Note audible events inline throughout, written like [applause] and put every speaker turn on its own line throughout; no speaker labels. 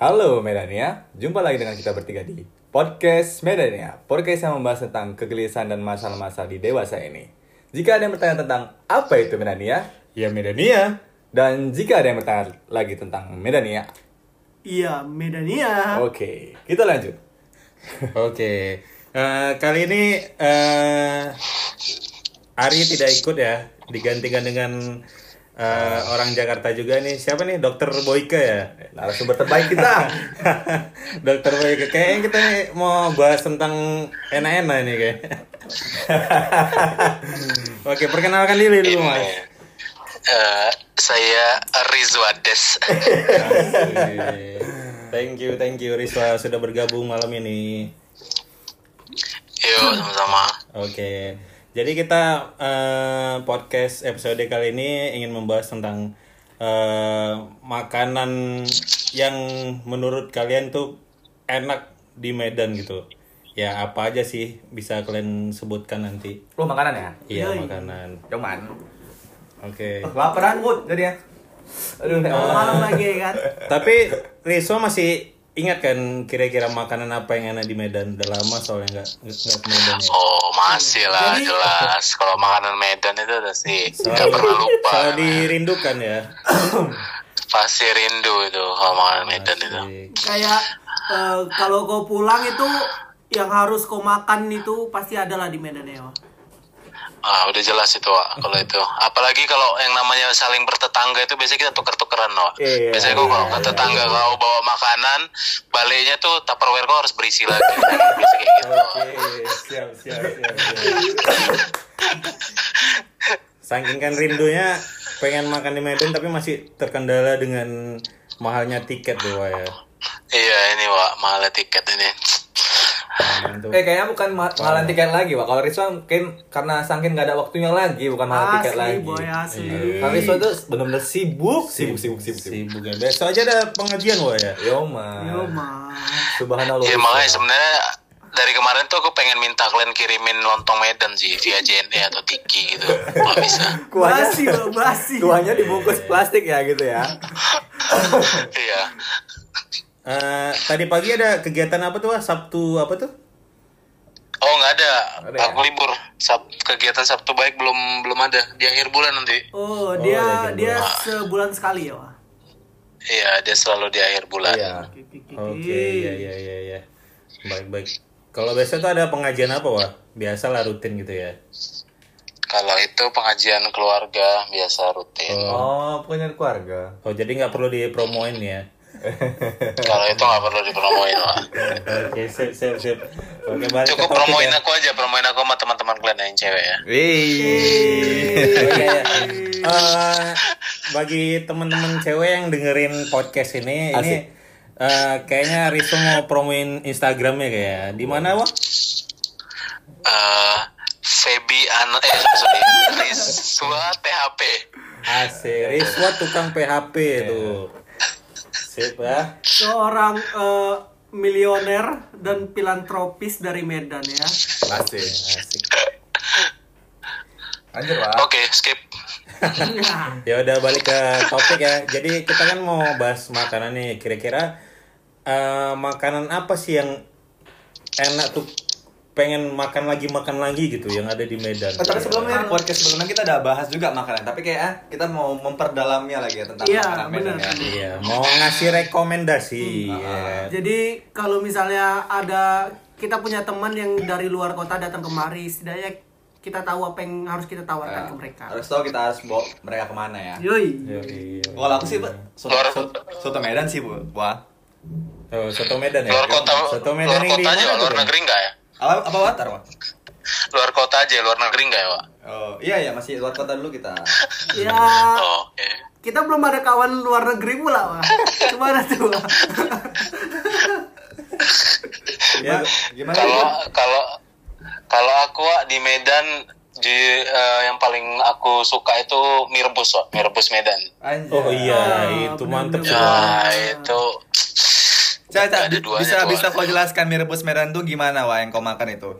Halo Medania, jumpa lagi dengan kita bertiga di Podcast Medania. Podcast yang membahas tentang kegelisahan dan masalah-masalah di dewasa ini. Jika ada yang bertanya tentang apa itu Medania, ya Medania. Dan jika ada yang bertanya lagi tentang Medania,
Iya, Medania.
oke, kita lanjut.
Oke, eh, kali ini eh, Ari tidak ikut ya, digantikan dengan eh, orang Jakarta juga nih. Siapa nih? Dokter Boyke ya.
Narasumber terbaik kita [laughs]
Dokter Boyke. Kayaknya kita nih mau bahas tentang enak-enak nih kayak. [laughs] Oke, perkenalkan diri dulu mas.
Eh, saya Rizwades.
Thank you, thank you Riswa sudah bergabung malam ini.
Yuk sama-sama.
Oke, jadi kita eh, podcast episode kali ini ingin membahas tentang eh, makanan yang menurut kalian tuh enak di Medan gitu. Ya apa aja sih bisa kalian sebutkan nanti?
Lu makanan ya?
Iya
Yoi.
makanan.
Cuman
Oke.
oh, Laparan mood jadi ya Aduh, nek
Malam lagi kan.
Tapi Riswa masih ingat kan kira-kira makanan apa yang enak di Medan? Udah lama soalnya nggak nggak ke Medan ya.
Oh masih lah
Jadi-
jelas. Kalau makanan Medan itu udah sih nggak pernah lupa.
selalu dirindukan ya. [clears throat]
Pasti rindu itu kalau makanan Medan itu.
Kayak eh, kalau kau pulang itu yang harus kau makan itu pasti ada lah di Medan ya.
Ah udah jelas itu Wak, kalau itu. Apalagi kalau yang namanya saling bertetangga itu biasanya kita tuker-tukeran Wak.
Iya,
biasanya kok kalau ke tetangga kau bawa makanan, baliknya tuh tupperware kau harus berisi lagi. Biasa kayak gitu.
Oke, siap, siap, siap, siap. Saking kan rindunya pengen makan di Medan tapi masih terkendala dengan mahalnya tiket Wak, ya.
Iya ini Wak, mahal tiket ini.
Eh kayaknya bukan ma- mahalan tiket lagi, Pak. Kalau Rizwan mungkin karena saking nggak ada waktunya lagi, bukan mahal tiket
Asli,
lagi.
boy asli.
Karena Rizwan tuh benar-benar sibuk, sibuk, sibuk, sibuk, sibuk.
Sibuk ya. Besok aja ada pengajian Wak ya.
Yo man.
Yo mas.
Subhanallah.
Iya makanya sebenarnya dari kemarin tuh aku pengen minta kalian kirimin lontong Medan sih via JNE atau Tiki gitu kalau bisa.
kuahnya,
Basi loh, basi.
kuahnya dibungkus plastik ya gitu ya.
Iya.
Eh, tadi pagi ada kegiatan apa tuh? Sabtu apa tuh?
Oh nggak ada.
Ada ya?
Aku libur. Sab kegiatan Sabtu baik belum belum ada di akhir bulan nanti.
Oh,
Oh,
dia
lagi
dia
bulan.
sebulan sekali ya. Wak.
Iya dia selalu di akhir bulan.
Iya.
Oke, iya iya iya iya. Baik baik. Kalau besok tuh ada pengajian apa Wak? Biasa lah rutin gitu ya.
Kalau itu pengajian keluarga biasa rutin.
Oh, punya keluarga.
Oh jadi nggak perlu dipromoin ya?
Kalau itu nggak perlu dipromoin Wak. [laughs]
Oke, sip, sip, sip. Oke, balik ke
Cukup promoin
ya.
aku aja, promoin aku sama teman-teman kalian yang cewek ya.
Wih. [laughs]
Iya, iya. Eh, bagi teman-teman cewek yang dengerin podcast ini,
Asik.
ini eh, kayaknya Rizzo mau promoin Instagramnya kayak. Di mana, Wak?
Eh Feby An eh sorry Rizwa THP.
Asik, Rizwa tukang PHP tuh. Sip ya.
Seorang eh, milioner dan filantropis dari Medan ya.
Asik.
Asik.
Lanjut, Pak.
Oke skip.
Nah,
Ya udah balik ke topik ya. Jadi kita kan mau bahas makanan nih. Kira-kira eh, makanan apa sih yang enak tuh pengen makan lagi makan lagi gitu yang ada di Medan.
Oh, tapi sebelumnya podcast sebelumnya kita udah bahas juga makanan, tapi kayak ah, kita mau memperdalamnya lagi ya tentang
Iya,
makanan Medan
bener.
ya.
Iya, mau ngasih rekomendasi. ya.
Jadi kalau misalnya ada kita punya teman yang dari luar kota datang kemari, setidaknya kita tahu apa yang harus kita tawarkan ke mereka.
Harus tahu kita harus bawa mereka ke mana ya.
Yoi.
Yoi.
Kalau aku sih, soto, soto, soto Medan sih, Bu. Wah.
Oh, soto Medan ya.
Luar kota,
Soto Medan
luar
yang di
kota aja,
mana tuh,
luar negeri enggak ya?
Apa apa watar, Wak?
Luar kota aja, luar negeri enggak ya, Pak?
Oh, iya ya, masih luar kota dulu kita. [laughs]
Ya,
Oh, oke.
kita belum ada kawan luar negeri pula, Wak. [laughs] Gimana tuh? Wak? [laughs]
Ya, gimana?
Kalau
Bu?
kalau kalau aku Wak, di Medan di eh, yang paling aku suka itu mie rebus, Wak. mie rebus Medan.
Anjay.
Oh iya,
Ah,
itu mantep sih.
Ya, itu
Bi-
duanya
bisa bisa kau jelaskan mie rebus Medan tuh gimana, Wak, yang kau makan itu?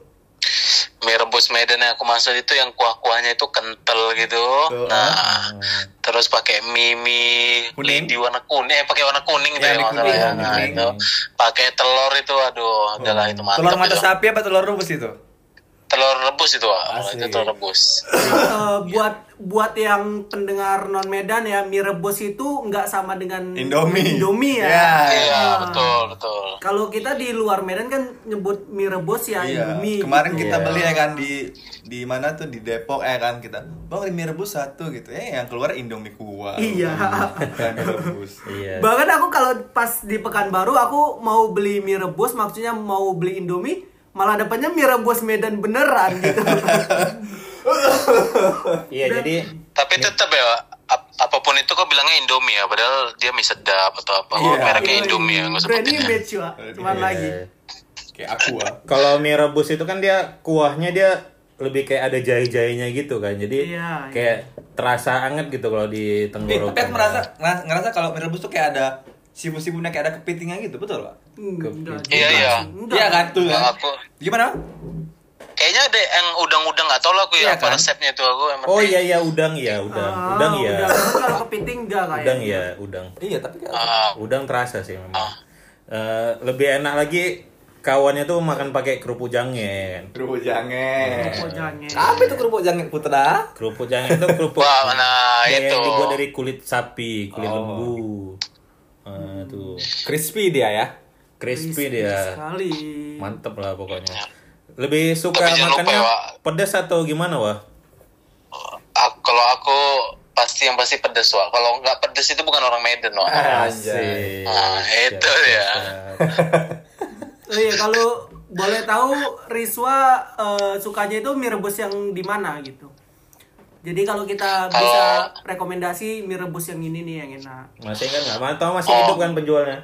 mie rebus Medan yang aku maksud itu yang kuah-kuahnya itu kental gitu.
Tuh,
nah, terus pakai mie mie
Kuning?
di warna kuning, eh pakai warna kuning itu
Iya,
ya masalah ya.
di
Nah, itu pakai telur itu aduh, udahlah itu mantap.
Telur mata
itu.
sapi apa telur rebus itu?
Telur rebus itu, Wak.
Asik.
itu telur rebus.
Eh, buat buat yang pendengar non Medan ya mie rebus itu nggak sama dengan
Indomie.
Indomie ya.
Ya.
Iya,
Ah.
betul, betul.
Kalau kita di luar Medan kan nyebut mie rebus ya
Iya.
Indomie.
Kemarin
gitu.
kita
Iya.
beli ya kan di di mana tuh di Depok ya kan kita. Bang mie rebus satu gitu. Eh yang keluar Indomie kuah.
Iya.
Mie rebus.
Iya.
Bahkan aku kalau pas di Pekanbaru aku mau beli mie rebus maksudnya mau beli Indomie malah depannya mie rebus Medan beneran gitu. [laughs]
Iya, jadi
Tapi tetap ya, ap- apa pun itu kok bilangnya Indomie ya, padahal dia mie sedap atau apa. Oh,
Iya.
mereknya Indomie ya, nggak sebutin ya.
Cuman lagi.
Kayak aku ah.
kalau mie rebus itu kan dia kuahnya dia lebih kayak ada jahe-jahenya gitu kan. Jadi
Iya,
kayak terasa anget gitu kalau di
Eh,
tenggorokan.
tapi aku merasa ngerasa, ngerasa kalau mie rebus tuh kayak ada sibuk-sibuknya kayak ada kepitingnya gitu, betul, Pak?
Enggak.
Iya, iya.
Iya kan tuh kan.
aku
Gimana?
Kayaknya ada yang udang-udang nggak tahu lah aku
Iya
ya apa
kan?
resepnya itu aku yang
Oh iya iya udang ya, udang.
Ah,
udang ya.
udang. Kalau kepiting enggak kayak.
Udang ya, udang.
Iya, tapi kan
Ah,
Udang terasa sih memang. Eh, lebih enak lagi kawannya tuh makan pakai kerupuk jangen.
kerupuk jangen.
Kerupuk jangen.
Apa itu kerupuk jangen putra?
Kerupuk jangen itu kerupuk
Wah, nah,
yang
itu.
dibuat dari kulit sapi, kulit
Oh.
lembu. Ah, tuh
Crispy dia ya.
crispy
Crispy
dia.
Sekali.
Mantep lah pokoknya. Lebih suka
Tapi lupa
makannya
ya,
pedas atau gimana, Wah?
Ah, kalau aku pasti yang pasti pedes wah. Kalau nggak pedes itu bukan orang Medan wah.
Anjay.
Ah, itu
Siap,
ya.
siap.
Oh [laughs] iya, kalau boleh tahu Riswa eh, sukanya itu mie rebus yang di mana gitu. Jadi kalau kita
Kalau-
bisa rekomendasi mie rebus yang ini nih yang enak.
Masih kan nggak mantau masih
Oh.
hidup kan penjualnya?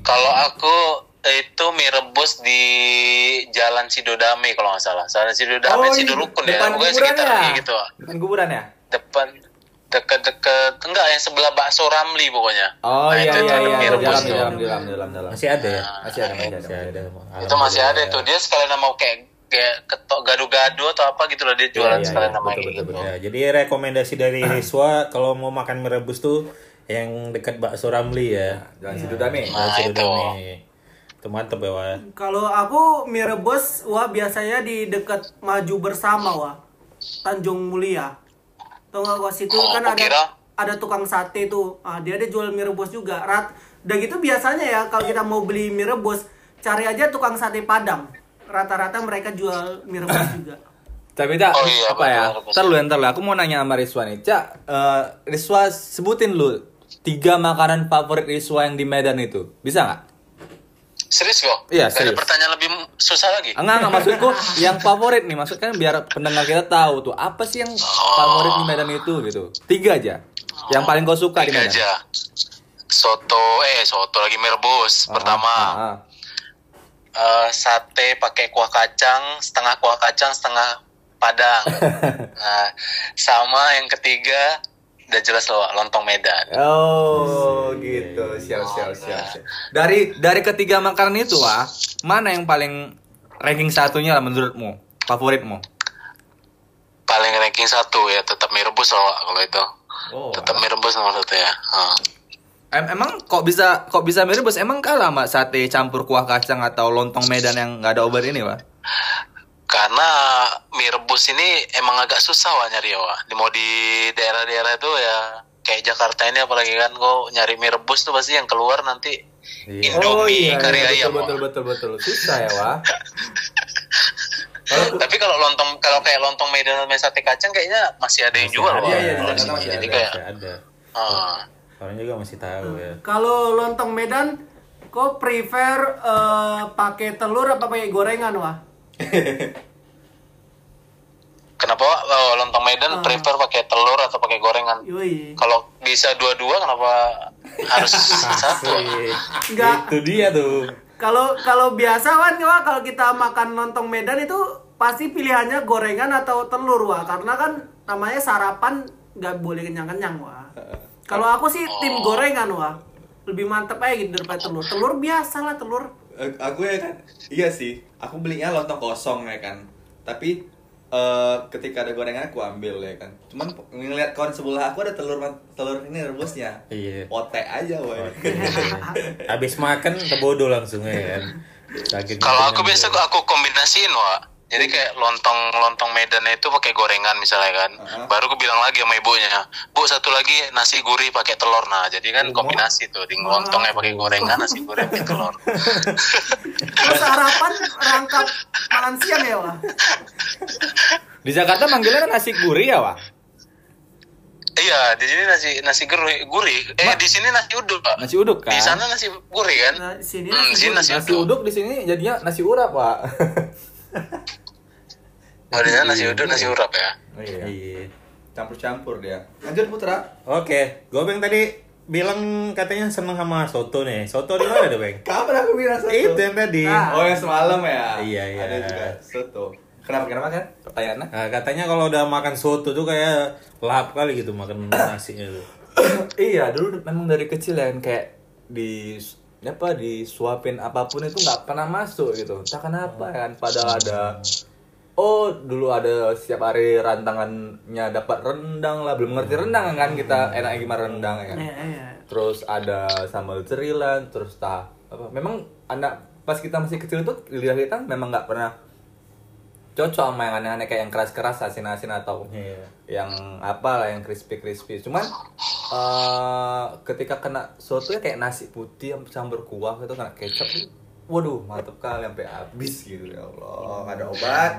Kalau aku itu mie rebus di Jalan Sidodame kalau nggak salah. Jalan Sidodame,
Oh,
Sidorukun ya.
kuburan
sekitar
ya?
gitu.
Depan kuburan ya?
Depan deket-deket enggak yang sebelah bakso Ramli pokoknya.
Oh
Nah,
iya
itu
iya iya. dalam, dalam, dalam, dalam, dalam.
Masih ada ya?
Masih ada, masih ada.
Masih ada.
Itu masih ada itu. Dia sekalian mau kayak kayak ketok gado-gado atau apa gitu loh dia jualan
Iya, iya,
sekalian
iya.
namanya
Betul,
gitu.
betul,
Ya, jadi rekomendasi dari [clears throat] Riswa kalau mau makan mie rebus tuh yang dekat bakso Ramli ya.
Jalan Sidodame.
Nah,
Bakso
itu.
Dodone. Itu mantep ya, Wah.
Kalau aku mie rebus wah biasanya di dekat maju bersama wah. Tanjung Mulia. Tahu nggak kok situ
Oh,
kan ada
kira.
ada tukang sate tuh. Ah, dia ada jual mie rebus juga. Rat. Dan gitu biasanya ya kalau kita mau beli mie rebus cari aja tukang sate Padang. Rata-rata mereka jual mie rebus [coughs] juga.
Tapi Cak,
Oh iya,
apa ya? Ntar lu, ntar lu. Aku mau nanya sama Riswa nih. Cak, eh, Riswa sebutin lu tiga makanan favorit Riswa yang di Medan itu. Bisa nggak?
Serius kok?
Iya,
Ada
serius.
pertanyaan lebih susah lagi?
Enggak, enggak maksudku [laughs] yang favorit nih. Maksudnya biar pendengar kita tahu tuh apa sih yang favorit di Medan itu gitu. Tiga aja. Yang paling kau suka di
Tiga
Medan.
aja. Soto, eh soto lagi mie rebus.
Ah,
Pertama,
ah, ah.
Eh, sate pakai kuah kacang, setengah kuah kacang, setengah padang. [laughs] nah, sama yang ketiga, udah jelas loh, lontong Medan.
Oh, gitu. Siap, siap, siap, siap. Dari dari ketiga makanan itu, ah, mana yang paling ranking satunya lah menurutmu? Favoritmu?
Paling ranking satu ya, tetap mie rebus loh kalau itu.
Oh,
tetap mie rebus nomor satu ya. Ah.
Em- emang kok bisa kok bisa mie rebus? Emang kalah sama sate campur kuah kacang atau lontong Medan yang nggak ada obat ini, Pak?
Karena mie rebus ini emang agak susah wah nyari ya wah. Di- Mau di daerah-daerah itu ya kayak Jakarta ini apalagi kan kok nyari mie rebus tuh pasti yang keluar nanti Indomie kari ayam.
Oh, betul,
wah.
betul, betul, betul. Susah ya, Wah. [laughs]
Tapi kalau lontong kalau kayak lontong Medan sama sate kacang kayaknya masih ada yang jual
ada,
wah.
iya, iya,
sini.
masih
Jadi
ada,
kayak
ada.
ah.
Orang juga masih tahu ya.
Kalau lontong Medan kok prefer eh, pakai telur apa pakai gorengan wah? [laughs]
kenapa? Oh, lontong Medan
Ah.
prefer pakai telur atau pakai gorengan? Kalau bisa dua-dua kenapa harus [laughs] satu?
Enggak.
Itu dia tuh.
Kalau kalau biasa kan wah kalau kita makan lontong Medan itu pasti pilihannya gorengan atau telur wah karena kan namanya sarapan nggak boleh kenyang-kenyang wah. [laughs] Kalau aku sih tim gorengan wah lebih mantep aja gitu daripada telur. Telur biasa lah telur.
Eh, Aku ya kan, iya sih. Aku belinya lontong kosong ya kan.
tapi eh, ketika ada gorengan aku ambil ya kan cuman ngeliat kawan sebelah aku ada telur telur ini rebusnya
Iya.
otek aja woy
Habis makan kebodoh langsung ya kan.
Kalau aku biasa aku kombinasiin wa. Jadi kayak lontong lontong Medan itu pakai gorengan misalnya kan.
Uh-huh.
Baru aku bilang lagi sama ibunya, bu satu lagi nasi gurih pakai telur nah. Jadi kan kombinasi tuh di lontongnya pakai gorengan, nasi gurih pakai telur. [laughs]
Terus sarapan rangkap makan siang ya, Wah?
Di Jakarta manggilnya kan nasi gurih ya, Wak?
iya di sini nasi nasi gurih gurih. Eh di sini nasi uduk pak.
Nasi uduk kan?
Di sana nasi gurih kan.
Nah, sini
Hmm, di sini nasi
Nasi
uduk.
uduk di sini jadinya nasi urap, Pak. [laughs] [laughs]
Oh di sana nasi uduk nasi urap ya.
iya.
Iya.
campur-campur dia lanjut putra
Oke, Gobeng tadi bilang katanya seneng sama soto nih. Soto di mana deh, Beng? [laughs]
kapan aku bilang soto
Itu yang tadi.
Ah.
oh yang semalam ya
Iya, iya.
ada juga soto kenapa kenapa kan pertanyaannya
Nah, katanya kalau udah makan soto tuh kayak lahap kali gitu makan [coughs] nasinya tuh.
iya, dulu memang dari kecil ya kan kayak di apa disuapin apa pun itu nggak pernah masuk gitu. Entah kenapa ya kan padahal ada Oh, dulu ada setiap hari rantangannya dapat rendang lah. Belum ngerti rendang kan kita enaknya gimana rendang ya kan. Terus ada sambal cerilan, terus tah apa? Memang anak pas kita masih kecil tuh lidah kita memang nggak pernah cocok sama yang aneh-aneh kayak yang keras-keras asin-asin atau
Iya.
yang apa lah yang crispy crispy cuman eh ketika kena soto ya kayak nasi putih campur kuah gitu kena kecap waduh mantep kali sampai habis gitu ya Allah.
Ada obat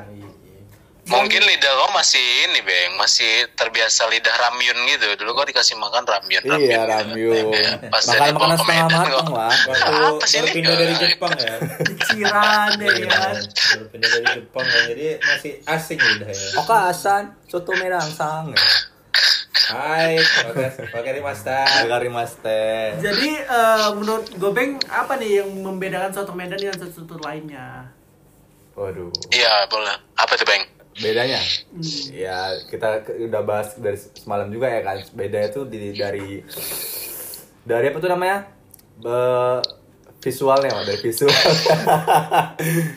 Mungkin lidah kau masih ini beng, masih terbiasa lidah ramyun gitu. Dulu kau dikasih makan ramyun.
iya
gitu.
ramyun [laughs]
Ya, Pas
makan
dari
makanan setengah matang
kok.
lah [laughs]
Waktu
Apa sih
baru
ini?
pindah dari Jepang ya.
Deh ya. kan.
Baru pindah dari Jepang kan, jadi masih asing lidah ya.
oke asan soto merang sang
Hai, pakai
mas teh
Jadi eh, menurut Gobeng apa nih yang membedakan soto Medan dengan soto lainnya?
waduh
Iya boleh. Apa tuh beng?
Bedanya
Hmm.
ya kita udah bahas dari semalam juga ya kan beda itu di, dari dari apa tuh namanya Be- visualnya Pak, dari visual [laughs]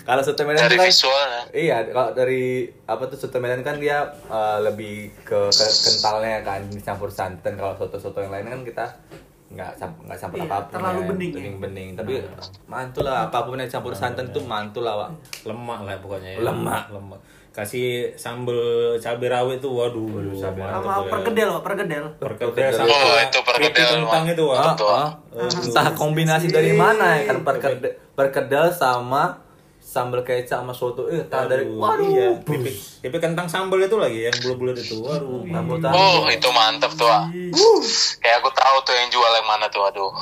kalau soto Medan
Dari
itu kan
visualnya.
iya kalau dari apa tuh soto Medan kan dia eh, lebih ke, ke kentalnya kan dicampur santan kalau soto-soto yang lain kan kita nggak nggak campur
Iya,
apa pun
terlalu
ya,
bening ya.
bening-bening tapi mantul lah apa pun yang campur santan tuh mantul lah Wak.
Lemak lah pokoknya ya.
Lemak.
Lemak. Kasih sambel cabai rawit tuh waduh.
cabai
mantep
Sama perkedel, Wak, perkedel.
Perkedel sama
Oh, itu perkedel,
kentang itu wah.
Ah, ah. entah kombinasi dari mana ya kan perkedel, perkedel sama sambal kecap sama soto eh entah dari waduh
iya. Keripik, keripik kentang sambal itu lagi yang bulat-bulat itu. Waduh.
Sambal
Oh
tahu
itu mantap tuh. ah. Kayak aku tahu tuh yang jual yang mana tuh. Aduh. [laughs]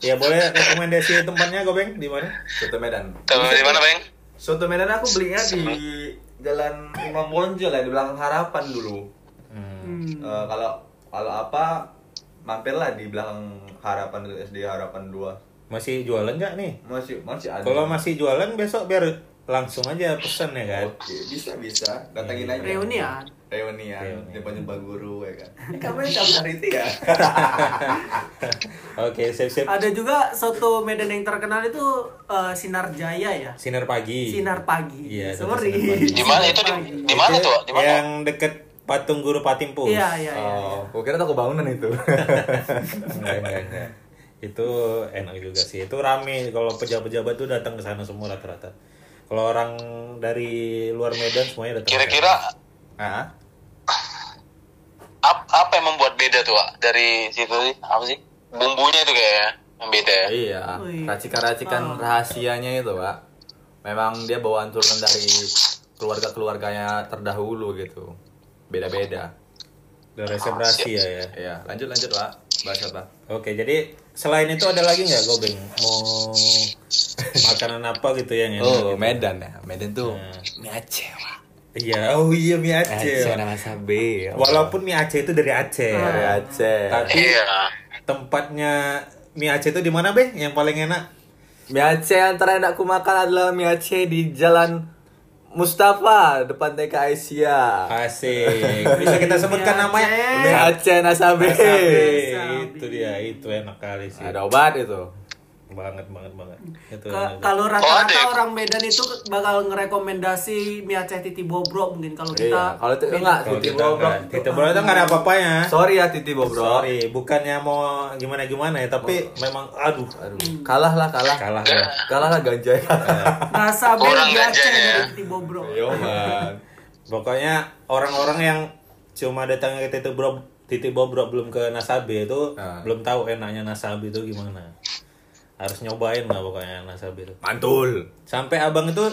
Ya boleh rekomendasi tempatnya Gobeng di mana?
soto Medan
Tahu di mana beng?
Soto Medan aku belinya di jalan Imam Bonjol ya di belakang Harapan dulu
Hmm.
Eh, kalau kalau apa mampirlah di belakang Harapan SD Harapan 2
Masih jualan nggak nih?
masih masih ada
Kalau masih jualan besok biar langsung aja pesan ya kan.
Oke, bisa bisa. Datangin aja.
Reunian.
Reunian.
Reunian.
Di Pak Guru ya kan. [laughs] Kamu yang kamu hari itu ya. [laughs]
Oke, sip-sip.
Ada juga soto Medan yang terkenal itu eh, Sinar Jaya ya.
Sinar pagi.
Sinar pagi.
Iya,
Sorry.
Sinar Pagi.
Di mana itu di, mana tuh? Di mana?
Yang deket patung guru Patimpus.
Iya, iya, iya.
oh gua kira toko bangunan itu [laughs]
Enggak, enggak, enggak. Itu enak juga sih. Itu rame kalau pejabat-pejabat tuh datang ke sana semua rata-rata. Kalau orang dari luar Medan semuanya datang.
Kira-kira
ah
ap- apa yang membuat beda tuh Wak? dari situ sih? Apa sih? Bumbunya itu kayaknya yang beda ya.
iya racikan-racikan rahasianya itu pak memang dia bawaan turunan dari keluarga-keluarganya terdahulu gitu beda-beda
Udah resep rahasia ya.
Iya, lanjut lanjut pak bahas apa
Oke, jadi selain itu ada lagi nggak Gobeng? Mau makanan apa gitu yang enak?
oh
gitu?
Medan ya Medan tuh
Nah.
mie Aceh pak
Iya, oh iya mie Aceh.
Aceh nama sabe
Walaupun mie Aceh itu dari Aceh.
dari Aceh
Tapi
Iya.
tempatnya mie Aceh itu di mana, Be? Yang paling enak?
Mie Aceh yang terakhir aku makan adalah mie Aceh di Jalan Mustafa depan TK Asia.
Asik. Bisa kita sebutkan
Mie
namanya?
Aceh.
Mie Aceh Nasabe.
Nasabe.
Nasabe.
Itu dia, itu enak kali sih.
Ada obat itu.
Banget banget banget itu
Ke-
itu.
kalau
Oh,
rata-rata
ya?
orang Medan itu bakal ngerekomendasi mie Aceh Titi Bobrok mungkin kalau kita
Iya, kalau itu enggak Titi Bobrok.
enggak, Titi Bobrok itu nggak ada apa-apanya
Sorry ya Titi Bobrok.
sorry bukannya mau gimana gimana ya tapi memang aduh
Aduh, kalah lah kalah.
kalah ya
Kalah lah ganja kalah.
Kurang
mie Aceh
ganjanya ya.
dari Titi Bobrok.
Yo man.
pokoknya orang-orang yang cuma datang ke Titi Bobrok Titi Bobrok belum ke Nasabe itu
Ah.
belum tahu enaknya Nasabe itu gimana harus nyobain lah pokoknya Nasabe itu
Mantul.
sampai abang itu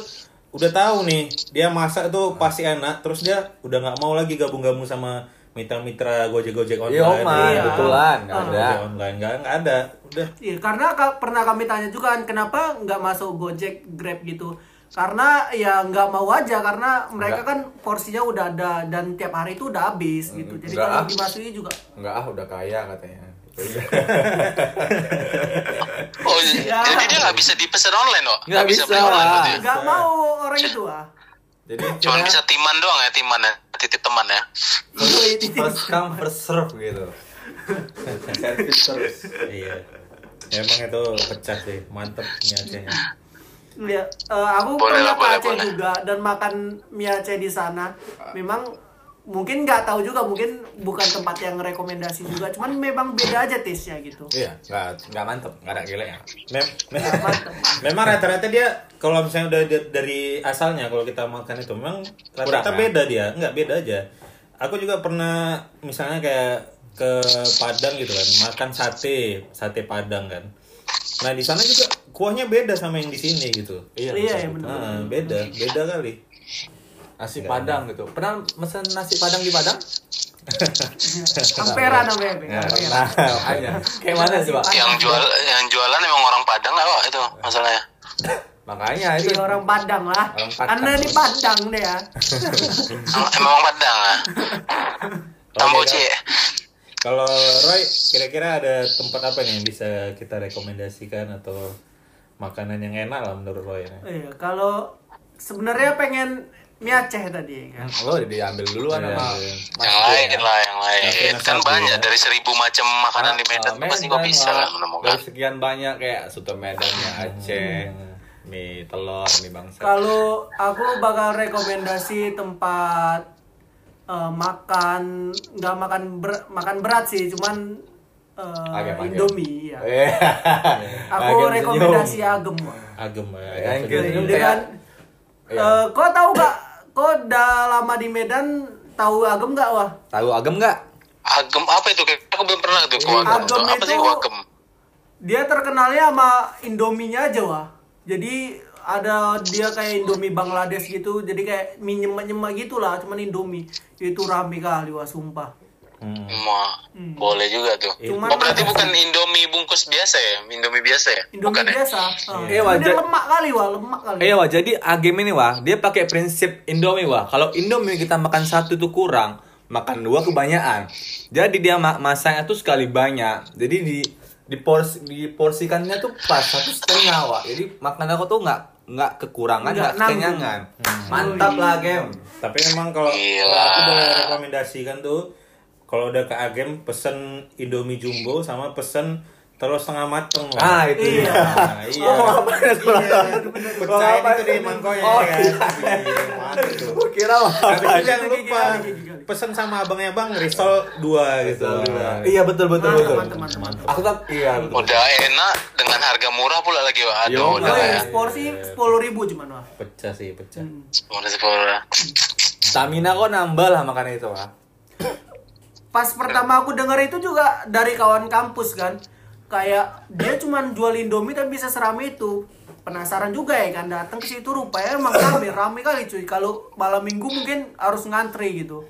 udah tahu nih dia masak tuh pasti enak terus dia udah nggak mau lagi gabung-gabung sama mitra-mitra gojek-gojek online
Iya, man,
Iya.
betulan, enggak
Ah.
ada.
Gojek online nggak nggak ada udah
Iya, karena ka- pernah kami tanya juga kan kenapa nggak masuk Gojek, Grab gitu. Karena ya nggak mau aja karena mereka kan porsinya udah ada dan tiap hari itu udah habis gitu. Jadi
enggak
kalau
ah.
dimasuki juga
Enggak ah, udah kaya katanya. [laughs]
Oh,
Ya.
jadi dia nggak bisa dipesan online, kok?
Nggak bisa
beli online
nggak mau orang itu ah.
Jadi
Cuma
kira
bisa timan doang ya, timan ya, titip teman ya.
first come first serve gitu. Service terus.
iya emang itu pecah sih mantep mie Acehnya
Ya, eh, aku
Boleh
pernah ke
boleh,
Aceh
boleh.
juga dan makan mie Aceh di sana. Memang mungkin nggak tahu juga, mungkin bukan tempat yang rekomendasi juga. Cuman memang beda aja taste-nya gitu.
Iya, enggak enggak mantep, enggak ada gilenya.
Mem [laughs] memang rata-rata dia kalau misalnya udah da- dari asalnya kalau kita makan itu memang rata-rata
ya?
beda dia nggak beda aja aku juga pernah misalnya kayak ke Padang gitu kan makan sate sate Padang kan nah di sana juga kuahnya beda sama yang di sini gitu
Iya, ya benar.
Nah, beda beda kali
Nasi Padang gitu. Pernah mesen nasi Padang di Padang?
Ampera namanya.
Ya,
Ampera.
Kayak mana sih, Pak?
Yang jual yang jualan emang orang Padang nggak, Pak? Itu masalahnya. [laughs]
Makanya itu.
Iya orang Padang lah.
Orang Padang.
Karena di Padang deh ya.
Emang Padang ah. [laughs] Tambo
Oke,
Cie.
kalau Roy kira-kira ada tempat apa nih yang bisa kita rekomendasikan atau makanan yang enak lah menurut Roy ini?
Iya, kalau sebenarnya pengen mie Aceh tadi kan.
Lo diambil duluan
Iya,
sama
iya.
Mas
Yang lain
ya.
lah, yang lain.
Yang
Kan banyak
ya.
dari seribu macam makanan di Medan tuh pasti
Medan
bisa
lah.
menemukan.
Dari sekian banyak kayak soto Medannya Aceh, mie telur, mie bangsa.
Kalau aku bakal rekomendasi tempat eh, makan nggak makan ber- makan berat sih, cuman eh,
Agak pakai.
Indomie [laughs] ya.
Eh,
Aku
agak
rekomendasi
senyum.
agem.
Agem ya.
Ya,
agem.
Dengan
Iya.
eh, kau tahu gak? Kau udah lama di Medan tahu agem gak wah?
Tahu agem nggak?
Agem apa itu? Kayak Aku belum pernah tuh agem.
Agem
tuh. Apa sih
itu-
agem?
Dia terkenalnya sama Indominya aja wah. Jadi ada dia kayak Indomie Bangladesh gitu, jadi kayak mie nyemak-nyemak gitu lah, cuman Indomie. Itu rame kali wah sumpah.
Hmm.
Ma, boleh juga tuh.
Cuman
oh berarti bukan Indomie bungkus biasa ya? Indomie biasa ya?
Indomie
bukan ya?
biasa. Ah.
Iya,
Dia
wajar.
lemak kali wah, lemak kali.
Iya wah, jadi agem ini wah, dia pakai prinsip Indomie wah. Kalau Indomie kita makan satu itu kurang, makan dua kebanyakan. Jadi dia ma masaknya tuh sekali banyak. Jadi di di porsi diporsikannya tuh pas satu setengah wah. Jadi makan aku tuh nggak nggak kekurangan,
Nggak nanggung.
kekenyangan. Mantap lah game.
Tapi emang kalau
Gila.
kalau aku boleh rekomendasikan tuh kalau udah ke Agem pesen Indomie jumbo sama pesen telur setengah mateng. Wak.
Ah itu
Iya.
Nah, iya.
Oh, apa ya, telur?
Iya. Pecahin
apa
itu
ya?
di mangkoknya
Oh,
ya
iya.
kan. Iya,
kira wah.
Tapi
apa?
jangan lupa pesen sama abangnya bang risol dua gitu. Wak.
Iya betul betul
Mantap,
betul.
mantap, mantap, mantap.
Aku tak iya betul.
Udah enak dengan harga murah pula lagi. Aduh,
Yo,
udah
Oh,
ya.
iya, porsi sepuluh ribu cuman wah.
Pecah sih, pecah.
Udah sepuluh.
Stamina kok nambah lah makan itu wah.
Pas pertama aku denger itu juga dari kawan kampus kan. Kayak dia cuman jual Indomie tapi bisa serame itu. Penasaran juga ya kan datang ke situ rupanya emang rame rame kali cuy. Kalau malam minggu mungkin harus ngantri gitu.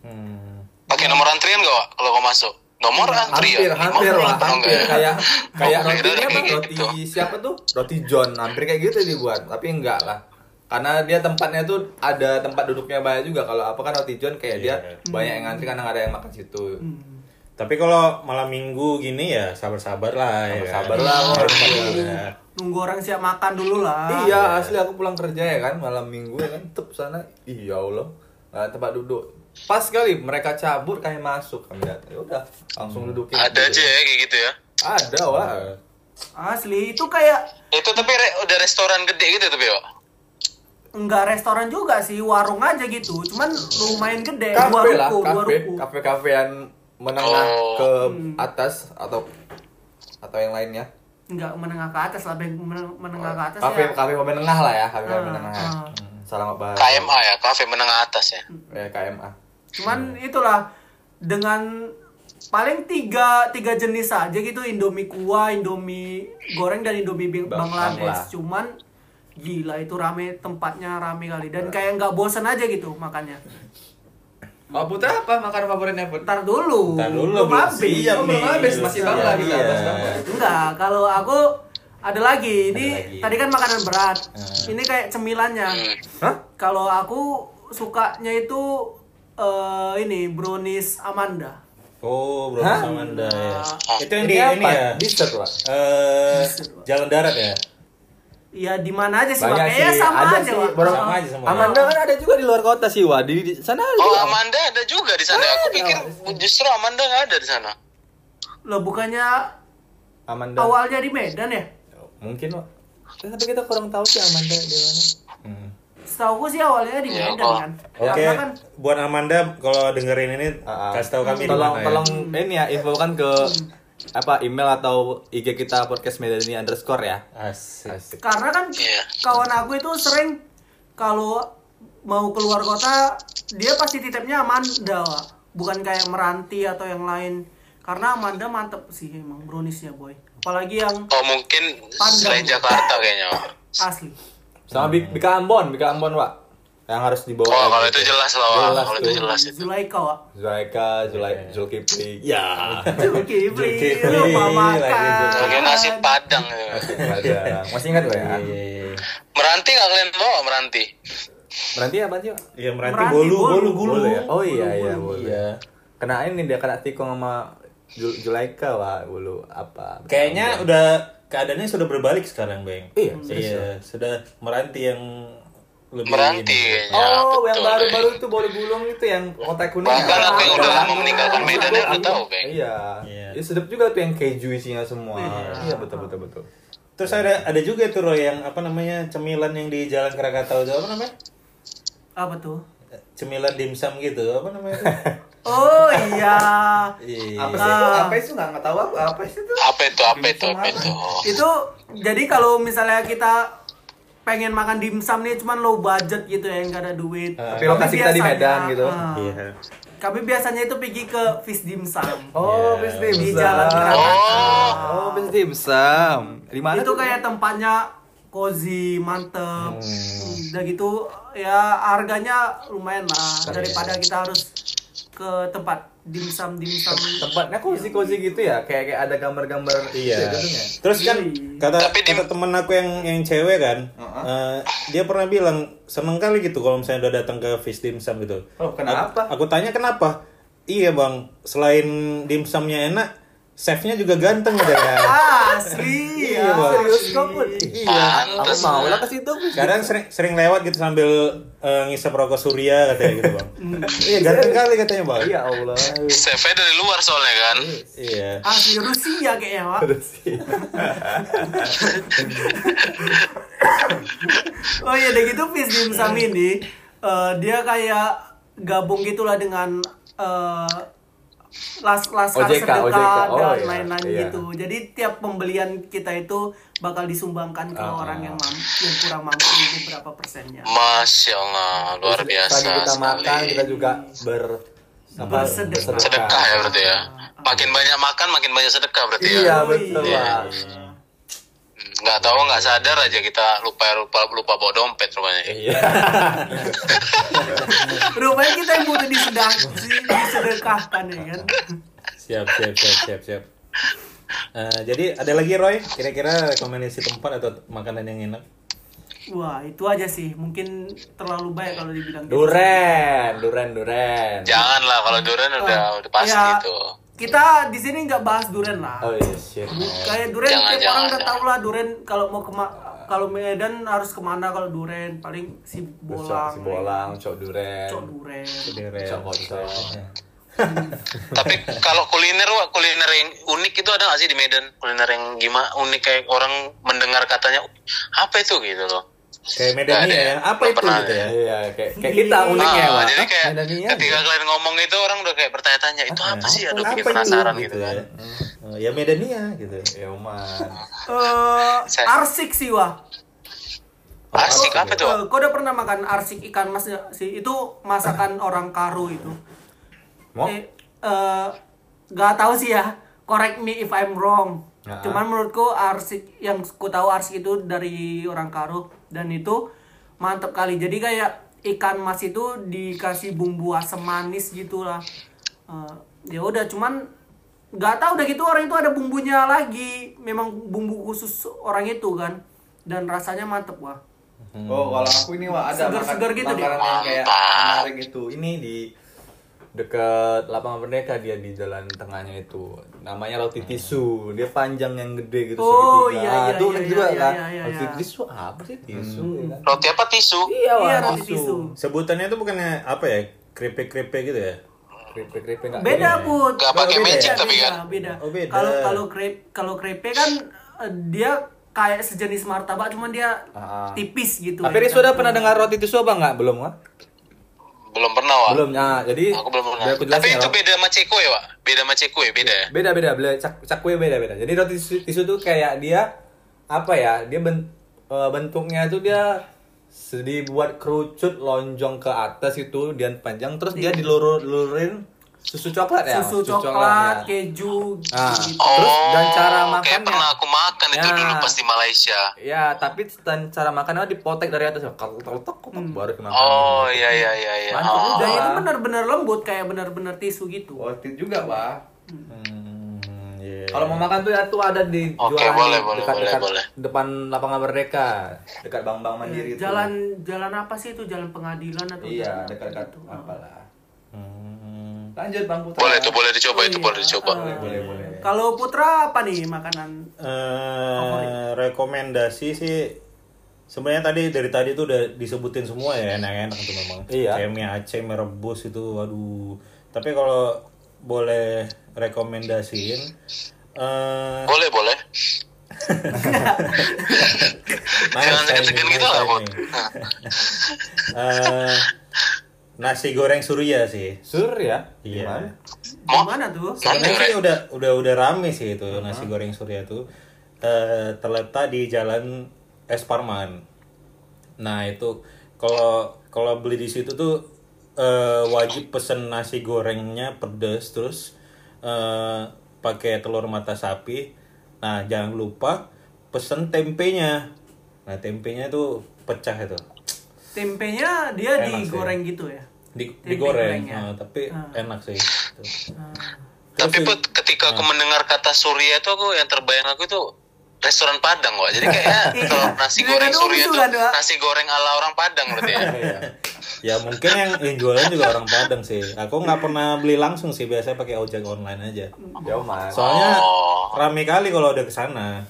Hmm.
Pakai nomor antrian gak Wak, kalau kau masuk? Nomor antri
hampir
ya?
hampir lah hampir
ya?
kayak kayak
Oh,
rotinya
kayak
apa
gitu.
roti siapa tuh roti John hampir kayak gitu dibuat tapi enggak lah karena dia tempatnya tuh ada tempat duduknya banyak juga kalau apa kan roti John kayak dia
Iya.
banyak yang ngantri karena ada yang makan situ
Tapi kalau malam minggu gini ya sabar-sabar lah ya.
Sabar-sabar
kan?
lah, orang
sabar
minggu.
ya.
Nunggu orang siap makan dulu lah.
iya asli aku pulang kerja ya kan malam minggu ya kan tep sana iya Allah ada tempat duduk pas sekali mereka cabut kayak masuk kami lihat ya udah langsung dudukin
Ada aja ya kayak gitu ya?
ada wah
Asli itu kayak
Itu tapi re- udah restoran gede gitu tapi yo.
Enggak restoran juga sih, warung aja gitu. Cuman lumayan gede, dua
Kafe lah,
ruko, dua
kafe,
ruko.
kafe-kafean menengah
Oh.
ke atas atau atau yang lainnya.
Enggak menengah ke atas lah, menengah ke atas
Kafe
ya.
kafe menengah lah ya, kafe
Ah,
menengah.
ah.
Hmm, Salam bahasa.
KMA ya, kafe menengah atas ya.
Ya, KMA.
Cuman itulah dengan paling tiga tiga jenis aja gitu Indomie kuah, Indomie goreng dan Indomie Bang-
Bang-
Bangladesh.
Bangla.
Cuman gila itu rame tempatnya rame kali dan kayak nggak bosan aja gitu makannya.
Oh, Putra apa makanan favoritnya, Put?
Ntar dulu.
Ntar dulu,
belum habis.
Oh, belum habis, masih
Belum
Bangla
siap,
kita,
iya.
Mas Bangla.
Enggak, kalau aku ada lagi. Ini
Ada lagi.
tadi kan makanan berat.
Hmm.
Ini kayak cemilannya.
Hah?
Kalau aku sukanya itu eh, ini brownies Amanda.
Oh, Bro
Hah?
Samanda ya.
Ah.
Itu yang di ini
apa?
ya.
Dessert, Pak.
Eh, jalan darat ya.
Ya di mana aja sih?
Banyak
Kayaknya
sih,
sama
ada
aja,
sih.
Wak.
Bro,
Sama aja sama.
Amanda kan ada juga di luar kota sih, Wah. Di, di sana ada
Oh,
juga.
Amanda ada juga di sana. Aku pikir justru Amanda nggak ada di sana.
Loh bukannya
Amanda.
awalnya di Medan ya?
Mungkin, Wak. Tapi kita kurang tahu sih Amanda di mana.
Hmm.
Setahu sih awalnya di
Ya,
Medan kan.
Oke,
kan
buat Amanda kalau dengerin ini
Ah, ah.
kasih tahu kami di
tolong
mana ya.
tolong ini ya infokan ke apa email atau IG kita podcast Medani underscore ya.
Asik.
Asik.
karena kan
Iya.
kawan aku itu sering kalau mau keluar kota dia pasti titipnya Amanda Wak. bukan kayak Meranti atau yang lain karena Amanda mantep sih emang browniesnya boy apalagi yang
Oh mungkin
Pandang.
selain Jakarta kayaknya. Wak.
asli
Sama Bi- Bika Ambon, Bika Ambon, Wak. Yang harus dibawa.
Oh kalau itu jelas lah.
Jelas
kalau itu jelas itu.
Zulaika Wak
Zulaika, Zulai, Zulkifli. Ya.
Zulkifli
lagi
makan
Kayak nasi padang. gitu.
Ada. Masih ingat Wak ya?
Iya, iya, iya.
Meranti nggak kalian bawa Meranti?
Berarti apa sih?
Iya, meranti
Meranti,
bolu,
bolu,
bolu, bolu.
Bolu ya? Oh iya, iya, bolu.
Iya.
Kena ini dia kena tikung sama Zulaika, Wak. Bulu apa?
Kayaknya udah keadaannya sudah berbalik sekarang, Bang.
Iya,
Iya, sudah meranti yang lebih
Meranti kayaknya.
Oh, yang
betul.
baru-baru itu bolu bulung itu yang kotak kuning.
Bahkan
ya?
aku yang udah
Iya.
lama meninggalkan Medan ya udah tahu, Bang.
Iya.
Iya.
Iya. sedap juga tuh yang keju isinya semua. Iya, betul betul betul.
Terus ada ada juga tuh Roy yang apa namanya cemilan yang di Jalan Krakatau itu apa namanya?
apa tuh
Cemilan dimsum gitu, apa namanya? itu? [laughs]
oh iya
Iya.
Apa sih itu? Apa sih nggak nggak tahu apa apa sih itu?
Apa itu? Apa itu? Apa itu?
itu jadi kalau misalnya kita pengen makan dimsum nih cuman low budget gitu ya nggak ada duit
Tapi lokasi kita di Medan gitu.
ah,
Iya.
kami biasanya itu pergi ke fish dimsum
Oh,
Iya.
bis
di
dimsum.
jalan Krakatau
Oh, bis dimsum. Di mana
itu
tuh?
kayak tempatnya cozy mantep
Hmm.
udah gitu ya harganya lumayan lah daripada kita harus ke tempat dimsum dimsum
tempatnya cozy cozy gitu ya kayak kayak ada gambar-gambar
Iya.
gitu ya
Terus kan
Iya.
kata
Tapi di-
kata temen aku yang yang cewek kan, eh, dia pernah bilang seneng kali gitu kalau misalnya udah datang ke fish dimsum gitu.
Oh, kenapa?
Aku, aku tanya kenapa? Iya bang, selain dimsumnya enak, chefnya juga ganteng udah ya. [laughs]
asli
Iya,
ya serius kok
iya aku
Pantes.
mau lah ke situ
Kadang sering sering lewat gitu sambil eh, ngisap rokok surya katanya gitu bang. iya ganteng kali katanya bang.
iya Allah
CV dari luar soalnya kan.
Iya.
asli Rusia kayaknya Wak.
Aduh sih. [laughs]
Oh iya, udah gitu fish dimsum ini eh, dia kayak gabung gitulah dengan eh, las laskar
OJK,
sedekah
OJK. Oh,
dan
iya,
lain-lain
iya.
gitu. Jadi tiap pembelian kita itu bakal disumbangkan ke
Ah.
orang yang mam- yang kurang mampu itu berapa persennya.
Masya Allah, luar biasa
Selagi kita makan
sekali.
kita juga ber apa,
Bersedekah.
Sedekah ya berarti ya. Makin banyak makan, makin banyak sedekah berarti ya.
iya betul
iya.
Nggak tahu, nggak sadar aja kita lupa lupa lupa bawa dompet rupanya.
iya [laughs]
Rupanya kita yang butuh disedang, disedekahkan ya kan.
Siap siap siap siap siap. Eh, jadi ada lagi Roy, kira-kira rekomendasi tempat atau makanan yang enak?
Wah, itu aja sih. Mungkin terlalu banyak kalau dibilang gitu.
duren duren duren
Janganlah kalau durian udah udah pasti
Ya,
itu.
Kita di sini nggak bahas duren lah.
oh iya shit
Kayak duren
Jangan,
tiap
jangan,
orang udah tahu lah duren kalau mau kema kalau Medan harus ke mana kalau duren paling si bolang.
si bolang cok duren
Cok duren.
Cok kocok [laughs]
Tapi kalau kuliner wah kuliner yang unik itu ada nggak sih di Medan? Kuliner yang gimana unik kayak orang mendengar katanya apa itu gitu loh.
Kayak
ada
ya.
ya?
Apa itu
pernah
gitu
ada.
ya?
Iya, kayak kayak kita uniknya,
Ah,
Wak.
jadi kayak
Medania
ketika
gitu.
kalian ngomong itu orang udah kayak bertanya-tanya itu apa sih? Aduh bikin
Apa itu?
penasaran gitu kan.
ya. Oh, ya Medania gitu.
Ya, man.
Eh,
Saya-
arsik sih wah.
Asik apa tuh?
Eh, kau udah pernah makan arsik ikan mas sih? Itu masakan orang Karo itu.
Mau?
Eh, eh, nggak tahu sih ya. Correct me if I'm wrong.
Nah.
Cuman menurutku arsik yang ku tahu arsik itu dari orang Karo dan itu mantep kali. Jadi kayak ikan mas itu dikasih bumbu asam manis gitu lah. Eh, ya udah cuman nggak tahu udah gitu orang itu ada bumbunya lagi. Memang bumbu khusus orang itu kan. Dan rasanya mantep wah.
Oh, kalau aku ini wah ada
Seger-seger
makan-
gitu deh.
yang kayak menarik gitu. Ini di dekat lapangan Merdeka dia di jalan tengahnya itu. Namanya roti tisu. Dia panjang yang gede gitu
Oh,
segitiga.
iya, iya,
Itu
iya, iya,
juga
iya,
kan.
iya, iya,
Roti
iya.
tisu apa sih tisu? ya kan?
Roti apa tisu?
Iya, wah,
Iya, roti tisu.
Sebutannya itu bukannya apa ya? Keripik-keripik gitu ya?
Keripik-keripik enggak
Beda
ini.
put.
Nggak pakai
Oh, beda
magic tapi kan.
Beda.
Oh, beda.
Kalau kalau crepe kalau crepe kan eh, dia kayak sejenis martabak cuman dia
Ah.
tipis gitu.
Tapi
ya
sudah
kan.
pernah dengar roti tisu apa enggak? Belum, Wak?
Belum pernah wah.
Belum. Nah, jadi
Aku belum pernah.
aku
Tapi
jelasin
itu beda sama ceko ya, Wak? Beda sama ceko ya, beda ya?
beda beda beda cak cakwe beda beda jadi roti tisu, tisu tuh kayak dia apa ya dia ben- eh, bentuknya tuh dia sedih buat kerucut lonjong ke atas itu dan panjang terus dia dilurur lururin susu coklat ya
Iya. susu coklat,
ya.
keju
Nah,
gitu.
terus dan cara
Oh, kayak
makannya
pernah aku makan itu
Ya.
dulu pas di Malaysia.
ya tapi dan cara makannya dipotek dari atas kalau kalau tok baru kena
Oh iya iya iya iya. Oh.
Dan itu benar-benar lembut kayak benar-benar tisu gitu.
worth it juga pak
Hmm, iya.
Kalau mau makan tuh ya tuh ada di jualan
boleh,
di
boleh,
dekat,
boleh,
dekat
boleh.
depan lapangan Merdeka, dekat Bank Bank Mandiri itu.
Jalan jalan apa sih itu? Jalan pengadilan atau
Iya, dekat-dekat
gitu?
apalah.
Hmm.
Lanjut Bang Putra.
Boleh tuh boleh dicoba
Oh,
itu
iya.
boleh dicoba.
Eh,
boleh, boleh.
Kalau Putra apa nih makanan?
Eh, rekomendasi sih sebenarnya tadi dari tadi tuh udah disebutin semua ya enak-enak tuh memang.
Iya.
Kayak mie Aceh, mie rebus itu waduh. Tapi kalau boleh rekomendasiin eh
Boleh boleh.
nice [laughs]
Jangan segan-segan gitu lah, Bang. [laughs]
Nasi goreng Surya sih.
Sur ya?
Iya.
Gimana?
Mau?
Gimana tuh?
Sebenarnya sih udah udah udah rame sih itu nasi goreng Surya tuh Eh, terletak di Jalan Es Parman. Nah itu kalau kalau beli di situ tuh eh, wajib pesen nasi gorengnya pedas terus eh, pakai telur mata sapi. Nah jangan lupa pesen tempenya. Nah tempenya tuh pecah itu.
Tempenya dia
Enak sih.
digoreng gitu ya.
Di,
Tempe
digoreng,
goreng ya?
Nah, tapi
Ah.
enak sih.
Tapi
Terus
put ketika aku mendengar kata Surya itu aku yang terbayang aku itu restoran Padang kok. Jadi kayaknya [laughs] kalau nasi
Iya,
goreng Surya itu nasi goreng ala orang Padang berarti ya. [laughs]
ya mungkin yang, yang jualan juga orang Padang sih. Aku nggak pernah beli langsung sih, biasanya pakai ojek online aja.
Jauh mas.
Soalnya
Oh.
rame kali kalau udah ke sana.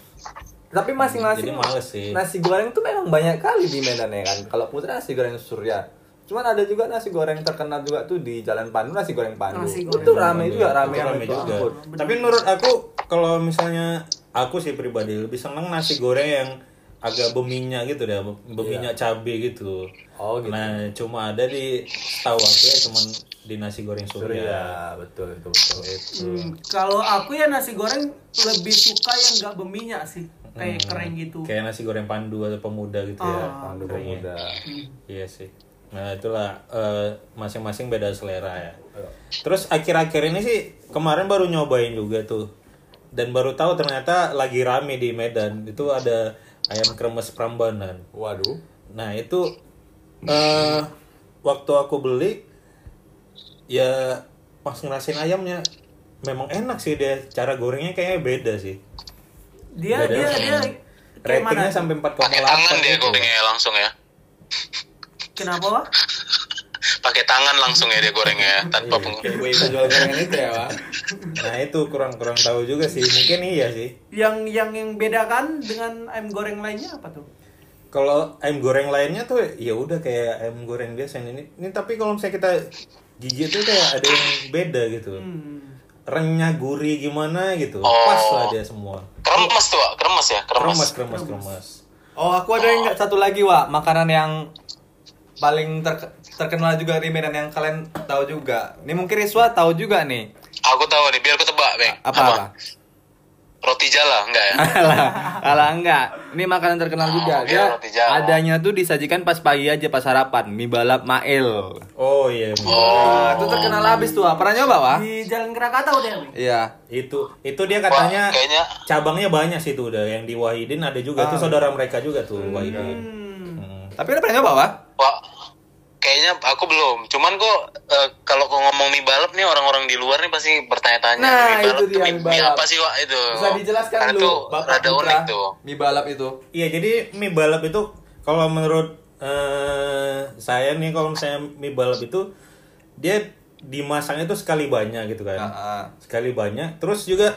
Tapi masing-masing
Jadi males sih.
nasi goreng tuh memang banyak kali di Medan ya kan. Kalau Putra nasi goreng Surya. Cuman ada juga nasi goreng terkenal juga tuh di Jalan Pandu nasi goreng Pandu.
Nasi
itu
goreng
rame juga rame,
Itu rame
itu
juga.
ampun.
Tapi menurut aku kalau misalnya aku sih pribadi lebih seneng nasi goreng yang agak berminyak gitu deh, berminyak cabe gitu.
Oh, gitu.
Nah, cuma ada di tahu aku ya cuman di nasi goreng Surya.
Surya, betul itu betul.
Hmm, kalau aku ya nasi goreng lebih suka yang nggak berminyak sih. Kayak kering gitu.
Kayak nasi goreng pandu atau pemuda gitu ya.
Ah,
Pandu
Keringnya.
pemuda.
Iya sih. Nah itulah eh, masing-masing beda selera ya. Terus akhir-akhir ini sih kemarin baru nyobain juga tuh. Dan baru tahu ternyata lagi rame di Medan. Itu ada ayam kremes Prambanan.
Waduh.
Nah itu eh waktu aku beli ya pas ngerasain ayamnya memang enak sih dia cara gorengnya kayaknya beda sih.
Dia dia dia kayak mana?
Ratingnya sampai 4,8
Pakai tangan dia
gitu.
gorengnya langsung ya.
Kenapa? [laughs]
Pakai tangan langsung ya dia gorengnya ya, tanpa peng
Kayak gue itu jual gorengan itu ya, Pak.
Nah itu kurang kurang tahu juga sih. Mungkin iya sih.
Yang yang yang bedakan dengan ayam goreng lainnya apa tuh?
Kalau ayam goreng lainnya tuh ya udah kayak ayam goreng biasa ini. Ini tapi kalau misalnya kita jijik tuh kayak ada yang beda gitu.
Hmm.
Renyah, gurih gimana gitu.
Oh.
Pas lah dia semua.
Kremes tuh, Wak. kremes ya, kremes.
Kremes, kremes, kremes.
Oh, aku ada yang satu lagi, Wak. Makanan yang paling ter- terkenal juga di Medan yang kalian tahu juga. Ini mungkin Riswa tahu juga nih.
Aku tahu nih, biar aku tebak, Bang.
Apa apa?
Roti jala, enggak ya?
Alah, alah enggak. Ini makanan terkenal juga.
Oh,
Dia
iya, roti Jawa.
adanya tuh disajikan pas pagi aja pas sarapan, mie balap mail.
Oh iya.
Wah, itu terkenal habis tuh. Pernah nyoba, Wak?
Di Jalan Krakatau deh. Wi.
Iya.
Itu itu dia katanya
Wah, kayaknya
cabangnya banyak sih tuh udah yang di Wahidin ada juga
Ah.
itu saudara mereka juga tuh Wahidin.
Hmm.
Hmm.
Tapi udah pernah nyoba, Wak?
Wah, kayaknya aku belum. Cuman kok eh, kalau kau ngomong mie balap nih orang-orang di luar nih pasti bertanya-tanya.
Nah,
mie balap
itu dia,
mie,
mie
mie
balap.
apa sih, Wak, itu?
Bisa dijelaskan
Karena
dulu,
tuh
Bapak
rada
Putra,
unik tuh.
Mie balap itu.
Iya, jadi mie balap itu kalau menurut eh, saya nih kalau misalnya mie balap itu dia dimasaknya itu sekali banyak gitu kan.
Ah, ah.
Sekali banyak. Terus juga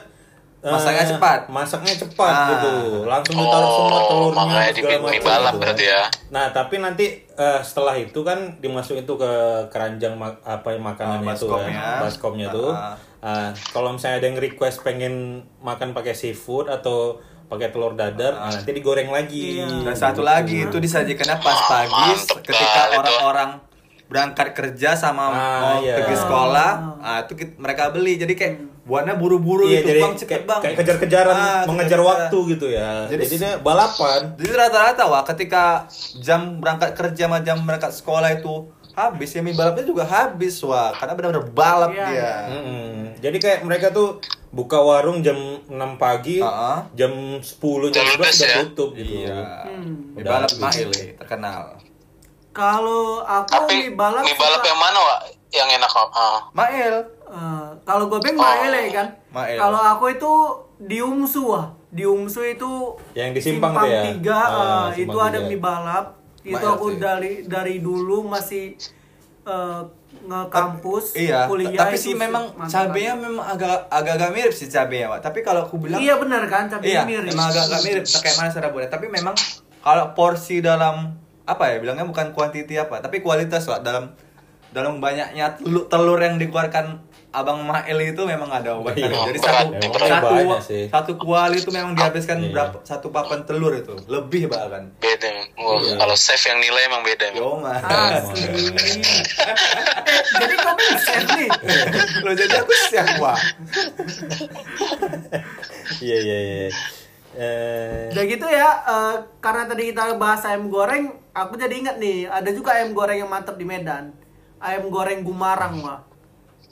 eh,
Masaknya cepat.
Masaknya cepat
Ah.
gitu. Langsung ditaruh semua
Oh,
telurnya
makanya di
segala macam
balap
gitu
berarti ya.
Nah, tapi nanti eh, setelah itu kan dimasukin itu ke keranjang ma- apa yang makanannya
Ah,
itu
baskomnya.
kan, baskomnya tuh.
Ah.
Ah, kalau misalnya ada yang request pengen makan pakai seafood atau pakai telur dadar, ah, nanti digoreng lagi.
Dan satu lagi itu disajikannya pas pagi
mantep
ketika
tuh.
orang-orang berangkat kerja sama
Ah,
mau
iya.
pergi sekolah, ah itu kit- mereka beli. Jadi kayak buatnya buru-buru
Iya,
gitu,
jadi
Bang, cepet Bang.
kayak kejar-kejaran,
Ah,
mengejar
kejar-kejaran.
waktu gitu ya.
Jadi-
Jadi, dia balapan.
Jadi rata-rata wah ketika jam berangkat kerja sama jam berangkat sekolah itu habis ya mie balapnya juga habis wah karena benar-benar balap
Iya,
dia.
iya.
Mm-mm. Jadi kayak mereka tuh buka warung jam 6 pagi,
Ah, ah.
jam 10 jam
Udah
11
ludes
sudah
ya?
tutup gitu.
Iya.
Hmm.
Mie
Udah
balap nih, terkenal.
Kalau aku
Tapi
mie balap
mie balap yang mana, Wak? Yang enak, Wak? Ah.
Mail.
Eh, kalau gue beng
Oh.
maele kan.
Mael.
Kalau aku itu di Umsu ah. Di Umsu itu
Yang di Simpang tuh ya?
tiga,
Ah,
eh, itu
Simpang
ada mie balap. Itu aku
sih.
dari dari dulu masih eh, nge-kampus
Iya,
kuliah
tapi sih memang cabenya memang agak agak-agak mirip sih cabenya, Pak. Tapi kalau aku bilang
Iya benar kan, cabai
iya,
mirip.
memang agak-agak mirip kayak mana cara buatnya. Tapi memang kalau porsi dalam apa ya bilangnya bukan kuantiti apa, tapi kualitas lah dalam dalam banyaknya telur, telur yang dikeluarkan Abang Mael itu memang ada obatnya.
Iya,
Jadi
berat,
satu
memang
satu, satu kuali itu memang dihabiskan
Iya.
berapa satu papan telur itu, lebih bahkan.
Beda. Wah,
Iya.
Kalau chef yang nilai emang beda.
Yo mas.
Asli. Eh, jadi kamu chef nih.
Lo jadi aku siap wah.
Iya iya iya. Eh,
Udah gitu ya, eh, karena tadi kita bahas ayam goreng, aku jadi ingat nih, ada juga ayam goreng yang mantap di Medan. Ayam goreng Gumarang, Wak.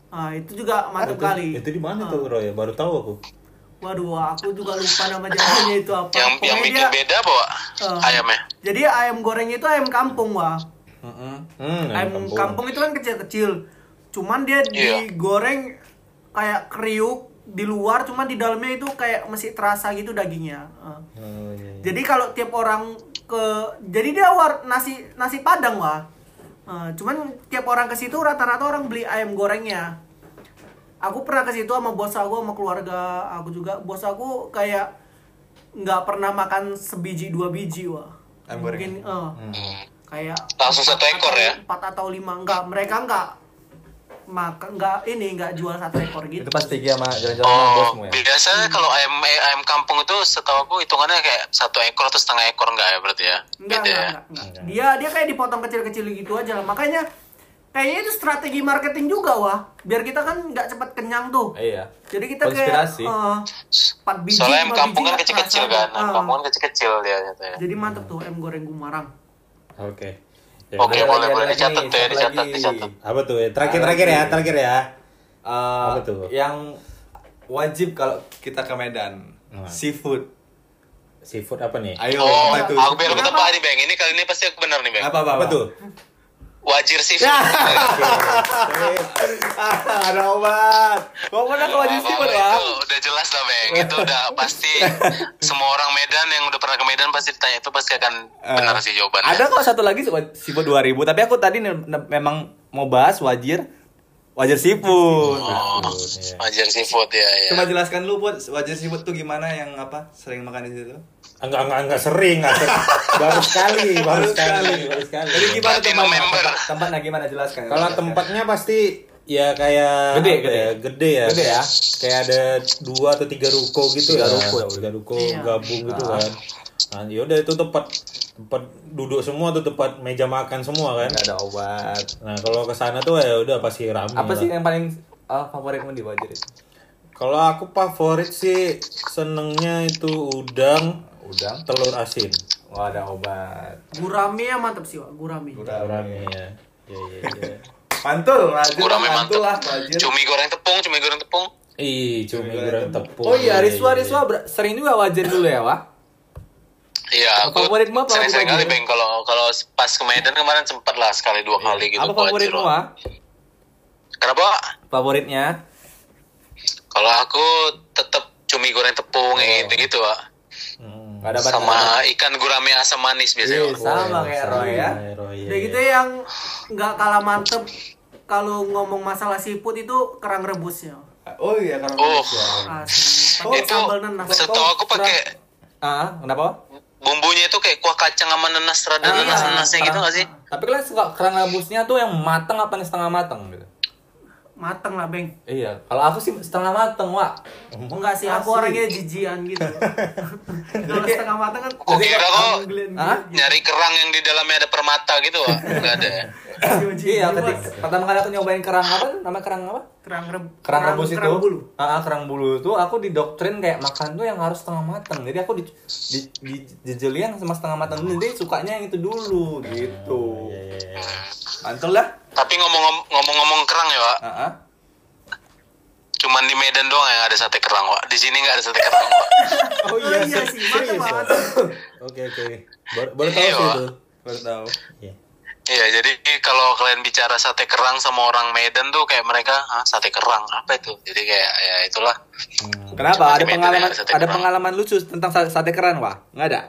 Nah, itu juga mantap kali.
itu di mana
Ah.
tuh Roy? Baru tahu aku.
Waduh, aku juga lupa nama jalannya itu apa.
Yang yang
Pokoknya
bikin
dia-
beda apa, Wak?
eh,
Ayamnya.
Jadi ayam goreng itu ayam kampung, Wak.
Mm-mm.
Hmm,
ayam kampung. itu kan kecil-kecil. Cuman dia
Iya.
digoreng kayak kriuk di luar, cuman di dalamnya itu kayak masih terasa gitu dagingnya. Eh.
Oh, iya, iya.
Jadi kalau tiap orang ke jadi dia war nasi nasi padang wah. Eh, cuman tiap orang ke situ rata-rata orang beli ayam gorengnya. Aku pernah ke situ sama bos aku sama keluarga aku juga. Bos aku kayak nggak pernah makan sebiji dua biji wah.
Ayam goreng.
Mungkin eh, kayak
Langsung satu ekor ya?
Empat atau lima enggak. Mereka enggak makan enggak ini enggak jual satu ekor gitu.
Itu pas pergi sama jalan-jalan sama
Oh,
bosmu ya.
biasanya kalau ayam eh, ayam kampung itu setahu aku hitungannya kayak satu ekor atau setengah ekor enggak ya berarti ya?
Enggak,
Beda
enggak,
ya?
enggak, enggak. Dia dia kayak dipotong kecil-kecil gitu aja. Makanya kayaknya itu strategi marketing juga wah. Biar kita kan nggak cepat kenyang tuh.
Iya.
Jadi kita
Konspirasi.
kayak eh, empat biji,
Soalnya ayam kampung kan
nggak
kecil-kecil kan, ayam
Ah.
kampung kan kecil-kecil dia katanya.
Jadi mantep tuh ayam goreng gumarang.
Oke. Ya,
Oke,
udah.
boleh
ada
boleh
lagi
dicatat tuh ya, dicatat, dicatat.
Apa tuh? ya? Terakhir terakhir ya, terakhir ya.
Eh,
Apa tuh?
Yang wajib kalau kita ke Medan.
Nah.
Seafood.
Seafood apa nih?
Ayo,
Oh,
apa itu?
aku biar aku
Kenapa?
tebak nih, Bang. Ini kali ini pasti aku benar nih, Bang.
Apa apa,
Apa tuh?
Wajir sih.
Ya. [laughs] ada obat. Kau pernah ke wajib seafood ya?
itu udah jelas lah, Bang. Itu udah pasti semua orang Medan yang udah pernah ke Medan pasti ditanya itu pasti akan benar sih jawabannya.
Ada kok satu lagi seafood 2000, tapi aku tadi memang mau bahas wajir wajir seafood.
Oh,
Iya.
Wajir seafood ya, ya.
Coba jelaskan lu buat wajir seafood tuh gimana yang apa sering makan di situ?
Enggak enggak enggak sering, enggak sering. [laughs] baru sekali, baru sekali, baru sekali.
Jadi gimana
member.
Tempat- Tempatnya gimana jelaskan?
Kalau tempatnya pasti ya kayak
Gede, gede.
ya, gede ya.
Gede ya?
Kayak ada dua atau tiga ruko gitu
Tiga
ya.
ruko ya,
Tiga ruko
Iya.
gabung gitu kan. Nah, yaudah itu tempat tempat duduk semua tuh tempat meja makan semua kan.
Nggak ada obat.
Nah, kalau ke sana tuh ya udah pasti ramai.
Apa
lah.
sih yang paling uh, favoritmu di Wajar itu?
Kalau aku favorit sih senengnya itu udang,
Udang.
telur asin.
Oh, ada obat.
Gurame ya mantap sih, Wak. Gurame.
Rame ya. Iya iya iya. [laughs]
Mantul, Wajar.
Gurame
Mantul
mantep.
lah.
Cumi goreng tepung, cumi goreng tepung.
Ih, cumi goreng tepung.
Oh iya, Riswa Riswa ber- sering juga Wajar dulu ya, Wak?
Iya, aku
Favoritmu apa
sering-sering
waktu
kali beng kalau kalau pas ke Medan kemarin sempat lah sekali dua kali gitu.
Apa favoritmu?
Kenapa? Wak?
Favoritnya?
Kalau aku tetap cumi goreng tepung gitu gitu, Wak.
Obat.
Sama ikan gurame asam manis biasanya.
Iya, sama kayak Roy ya.
Iya, Roy, iya,
Udah
iya.
gitu yang nggak kalah mantep kalau ngomong masalah seafood itu kerang rebusnya.
Oh iya, karena
Oh.
Asli.
Oh,
Pakai
itu
sambal nenas.
setahu aku pakai
Ah, kenapa?
Bumbunya itu kayak kuah kacang sama nenas rada
Ah,
nenas-nenasnya gitu
kerang-
gak sih?
Tapi kalian suka kerang rebusnya tuh yang mateng apa yang setengah mateng gitu?
Mateng lah, Beng.
Iya, kalau aku sih setengah mateng, Wak.
Enggak sih, aku orangnya jijian gitu. [laughs] Kalau setengah mateng kan
Aku kira kok
glen-
Hah?
nyari kerang yang di dalamnya ada permata gitu, Wak. Enggak ada. ya?
Iya,
Mas.
ketika pertama kali aku nyobain kerang apa? Nama kerang apa?
Kerang reb
Kerang rebus itu.
kerang bulu.
Ah, ah, kerang bulu itu aku didoktrin kayak makan tuh yang harus setengah mateng. Jadi aku di di, di jejelin yang sama setengah mateng dulu. Jadi sukanya yang itu dulu gitu.
Iya, iya, iya.
Mantul lah.
Tapi ngomong- ngomong-ngomong kerang ya, Wak.
Ah, ah.
Cuman di Medan doang yang ada sate kerang, Wak. Di sini nggak ada sate kerang, Wak. [laughs]
Oh iya, sih, mantap banget. [laughs]
Oke oke. Baru, baru tahu
Iya,
sih itu.
Baru tahu.
Iya.
Iya, jadi kalau kalian bicara sate kerang sama orang Medan tuh kayak mereka, ah sate kerang apa itu? Jadi kayak ya itulah.
Kenapa? Ada
Di Medan
pengalaman
ada
ada
kerang.
pengalaman lucu tentang sa- sate kerang, Wak? Nggak ada?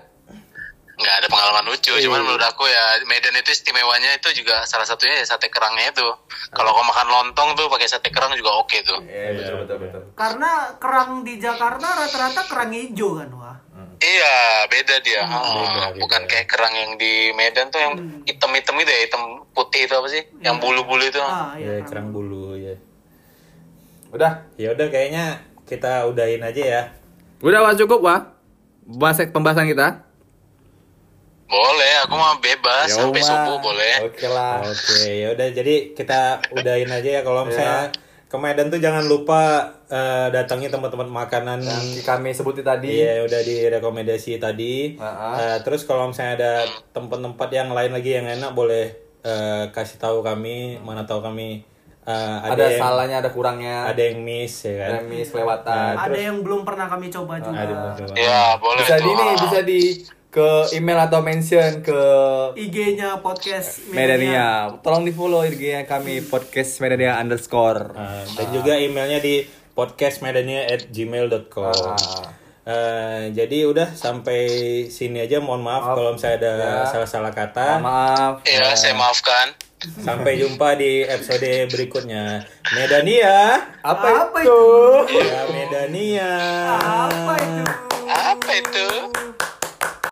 nggak ada pengalaman lucu
Iya.
cuman menurut aku ya Medan itu istimewanya itu juga salah satunya ya sate kerangnya itu kalau kau makan lontong tuh pakai sate kerang juga oke tuh
Iya, betul betul betul.
Karena kerang di Jakarta rata-rata kerang hijau kan, wah.
Iya beda dia
Hmm,
Ah,
beda, beda.
bukan kayak kerang yang di Medan tuh yang hitam-hitam itu ya hitam putih itu apa sih yang bulu-bulu itu
Ah,
Ya,
iya.
kerang bulu ya.
Udah.
Ya udah kayaknya kita udahin aja ya.
Udah, Wak, cukup, Wak. Bahas pembahasan kita.
boleh aku mah bebas
Ya,
sampai subuh boleh
Oke lah.
Oke, ya udah jadi kita udahin aja ya kalau misalnya ke Medan tuh jangan lupa eh, datangi tempat-tempat makanan
Yang kami sebutin tadi.
Iya udah direkomendasi tadi.
Ah,
Eh, terus kalau misalnya ada tempat-tempat yang lain lagi yang enak boleh eh, kasih tahu kami mana tahu kami eh, ada,
ada
yang
salahnya, ada kurangnya.
ada yang miss ya kan.
Remis kelewatan.
Ada yang belum pernah kami coba juga.
Ada yang coba.
ya boleh
bisa di ini,
Ah.
bisa di ke email atau mention ke
IG-nya podcast
Medania. Tolong di follow IG-nya kami podcast Medania underscore.
Nah, dan juga emailnya di podcastmedania at gmail.com
Ah.
Eh, jadi udah sampai sini aja. Mohon maaf kalau misalnya ada
Ya.
salah-salah kata.
Maaf.
ya saya maafkan.
Sampai jumpa di episode berikutnya. Medania.
Apa,
Apa
itu?
ya Medania.
Apa itu?
apa itu